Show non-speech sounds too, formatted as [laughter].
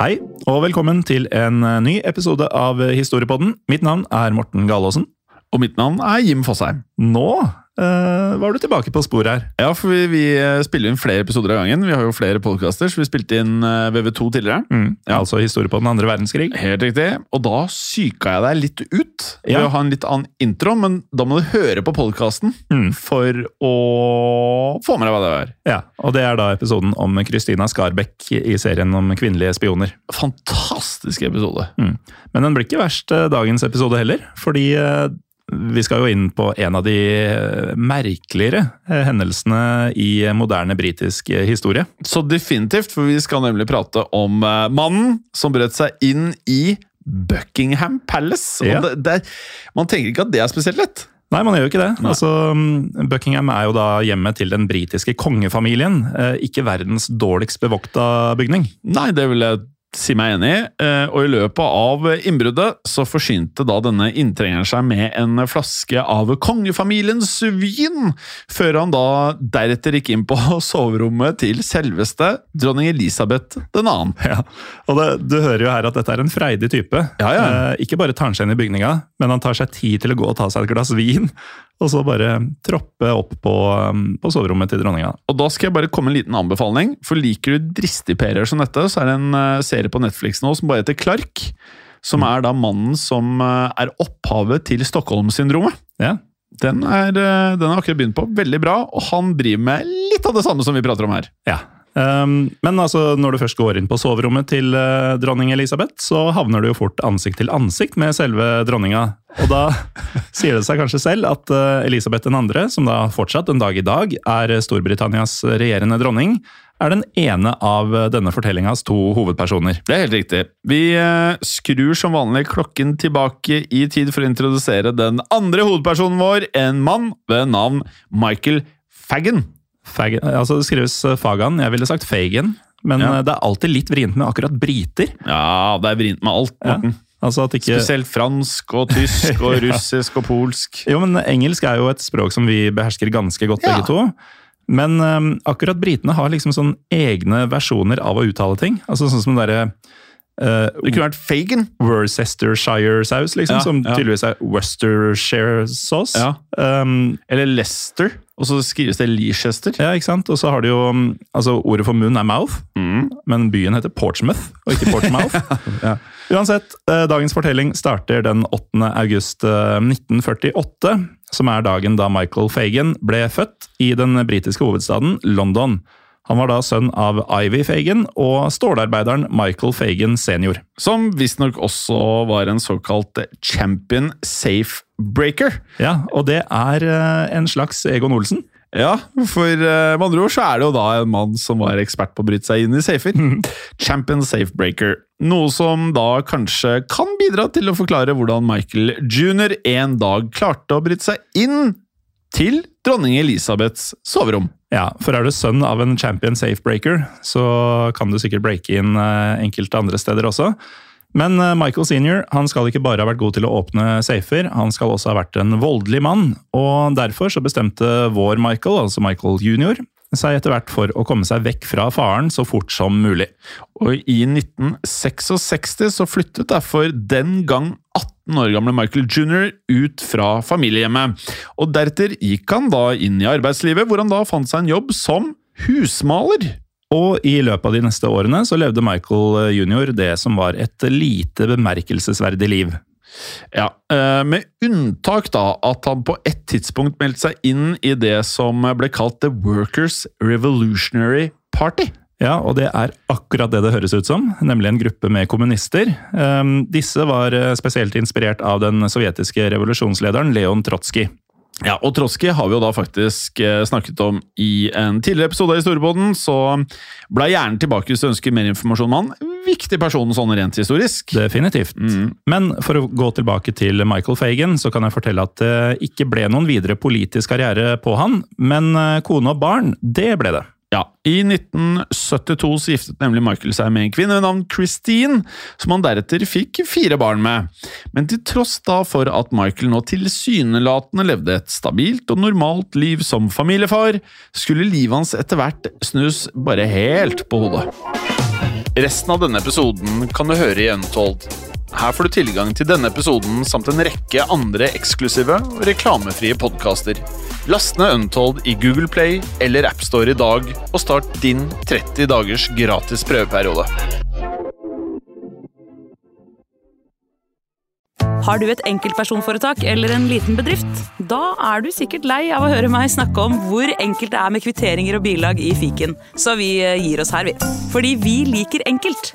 Hei, og velkommen til en eh, ny episode av Historiepodden. Mitt navn er Morten Galaasen. Og mitt navn er Jim Fosheim. Nå eh, var du tilbake på sporet her. Ja, for vi, vi spiller inn flere episoder av gangen. Vi har jo flere podkaster, så vi spilte inn eh, VV2 tidligere. Mm, Altså historie på den andre verdenskrig. Helt riktig. Og da psyka jeg deg litt ut ved Ja. å ha en litt annen intro, men da må du høre på podkasten Mm. for å få med deg hva det er. Ja, Og det er da episoden om Christina Skarbekk i serien om kvinnelige spioner. Fantastisk episode. Mm. Men den blir ikke verst eh, dagens episode heller, fordi eh, vi skal jo inn på en av de merkeligere eh, hendelsene i moderne britisk eh, historie. Så definitivt, for vi skal nemlig prate om eh, mannen som brøt seg inn i Buckingham Palace. Ja. Det, det, man tenker ikke at det er spesielt lett. Nei, man gjør jo ikke det. Altså, mm, Buckingham er jo da hjemmet til den britiske kongefamilien. Ikke verdens dårligst bevokta bygning. Nei, det vil jeg si meg enig. Eh, Og i løpet av innbruddet så forsynte da denne inntrengeren seg med en flaske av kongefamiliens vin, før han da deretter gikk inn på [laughs] soverommet til selveste dronning Elisabeth 2. Ja, og det, Du hører jo her at dette er en freidig type. Ja, ja. Eh, ikke bare tar han seg inn i bygninga, men han tar seg tid til å gå og ta seg et glass vin, og så bare troppe opp på, um, på soverommet til dronninga. Og da skal jeg bare komme en liten anbefaling. For liker du dristigperier som dette, så er det en eh, serie på Netflix nå som bare heter Clark. Som er da mannen som eh, er opphavet til Stockholm-syndromet. Ja, Den, er, eh, den har akkurat begynt på. Veldig bra. Og han driver med litt av det samme som vi prater om her. ja. Um, men altså, når du først går inn på soverommet til uh, dronning Elisabeth, så havner du jo fort ansikt til ansikt med selve dronninga. Og da [laughs] sier det seg kanskje selv at uh, Elisabeth 2., som da fortsatt en dag i dag er Storbritannias regjerende dronning, er den ene av denne fortellingas to hovedpersoner. Det er helt riktig. Vi eh, skrur som vanlig klokken tilbake i tid for å introdusere den andre hovedpersonen vår, en mann ved navn Michael Fagin. Fagan, altså det skrives eh, Fagan, jeg ville sagt Fagan, men Ja. eh, det er alltid litt vrient med akkurat briter. Ja, det er vrient med alt, Ja. Altså at ikke... Spesielt fransk og tysk og [laughs] russisk og polsk. Jo, men engelsk er jo et språk som vi behersker ganske godt, Ja. begge to. Men um, akkurat britene har liksom sånn egne versjoner av å uttale ting. Altså sånn som den derre uh, Det kunne vært Fagin. Worcestershire-saus, liksom, Ja, som ja. tydeligvis er Westershire-sauce. Um, Eller Leicester. Og så skrives det Leicester. ja, ikke sant? Og så har de jo um, Altså, ordet for munn er mouth, Mm. men byen heter Portsmouth, og ikke Portsmouth. [laughs] Ja. Uansett, eh, dagens fortelling starter den 8. august eh, 1948, som er dagen da Michael Fagan ble født i den britiske hovedstaden London. Han var da sønn av Ivy Fagan og stålarbeideren Michael Fagan senior. Som visstnok også var en såkalt champion safe breaker. Ja, og det er eh, en slags Egon Olsen. Ja, for eh, med andre ord så er det jo da en mann som var ekspert på å bryte seg inn i safer. Champion safe breaker. Noe som da kanskje kan bidra til å forklare hvordan Michael jr. en dag klarte å bryte seg inn til dronning Elisabeths soverom. Ja, for er du sønn av en champion safebreaker, så kan du sikkert breake inn eh, enkelte andre steder også. Men eh, Michael senior han skal ikke bare ha vært god til å åpne safer, han skal også ha vært en voldelig mann. Og derfor så bestemte vår Michael, altså Michael junior, seg etter hvert for å komme seg vekk fra faren så fort som mulig. Og i 1966 så flyttet derfor den gang 18 år gamle Michael jr. ut fra familiehjemmet. Og deretter gikk han da inn i arbeidslivet, hvor han da fant seg en jobb som husmaler. Og i løpet av de neste årene så levde Michael jr. det som var et lite bemerkelsesverdig liv. Ja, eh, Med unntak da at han på et tidspunkt meldte seg inn i det som ble kalt The Workers Revolutionary Party. Ja, og det er akkurat det det høres ut som, nemlig en gruppe med kommunister. Ehm, disse var eh, spesielt inspirert av den sovjetiske revolusjonslederen Leon Trotskij. Ja, og Trotsky har vi jo da faktisk eh, snakket om i en tidligere episode av Historiebåten, så bla gjerne tilbake hvis du ønsker mer informasjon om han. Viktig person sånn rent historisk. Definitivt. Mm. Men for å gå tilbake til Michael Fagan, så kan jeg fortelle at det ikke ble noen videre politisk karriere på han, men eh, kone og barn, det ble det. Ja, I 1972 så giftet nemlig Michael seg med en kvinne ved navn Christine, som han deretter fikk fire barn med. Men til tross da for at Michael nå tilsynelatende levde et stabilt og normalt liv som familiefar, skulle livet hans etter hvert snus bare helt på hodet. Resten av denne episoden kan du høre i Untold. Her får du tilgang til denne episoden samt en rekke andre eksklusive og reklamefrie podkaster. Last ned Untold i Google Play eller AppStore i dag, og start din 30 dagers gratis prøveperiode. Har du et enkeltpersonforetak eller en liten bedrift? Da er du sikkert lei av å høre meg snakke om hvor enkelt det er med kvitteringer og bilag i fiken, så vi eh, gir oss her, vi. Fordi vi liker enkelt.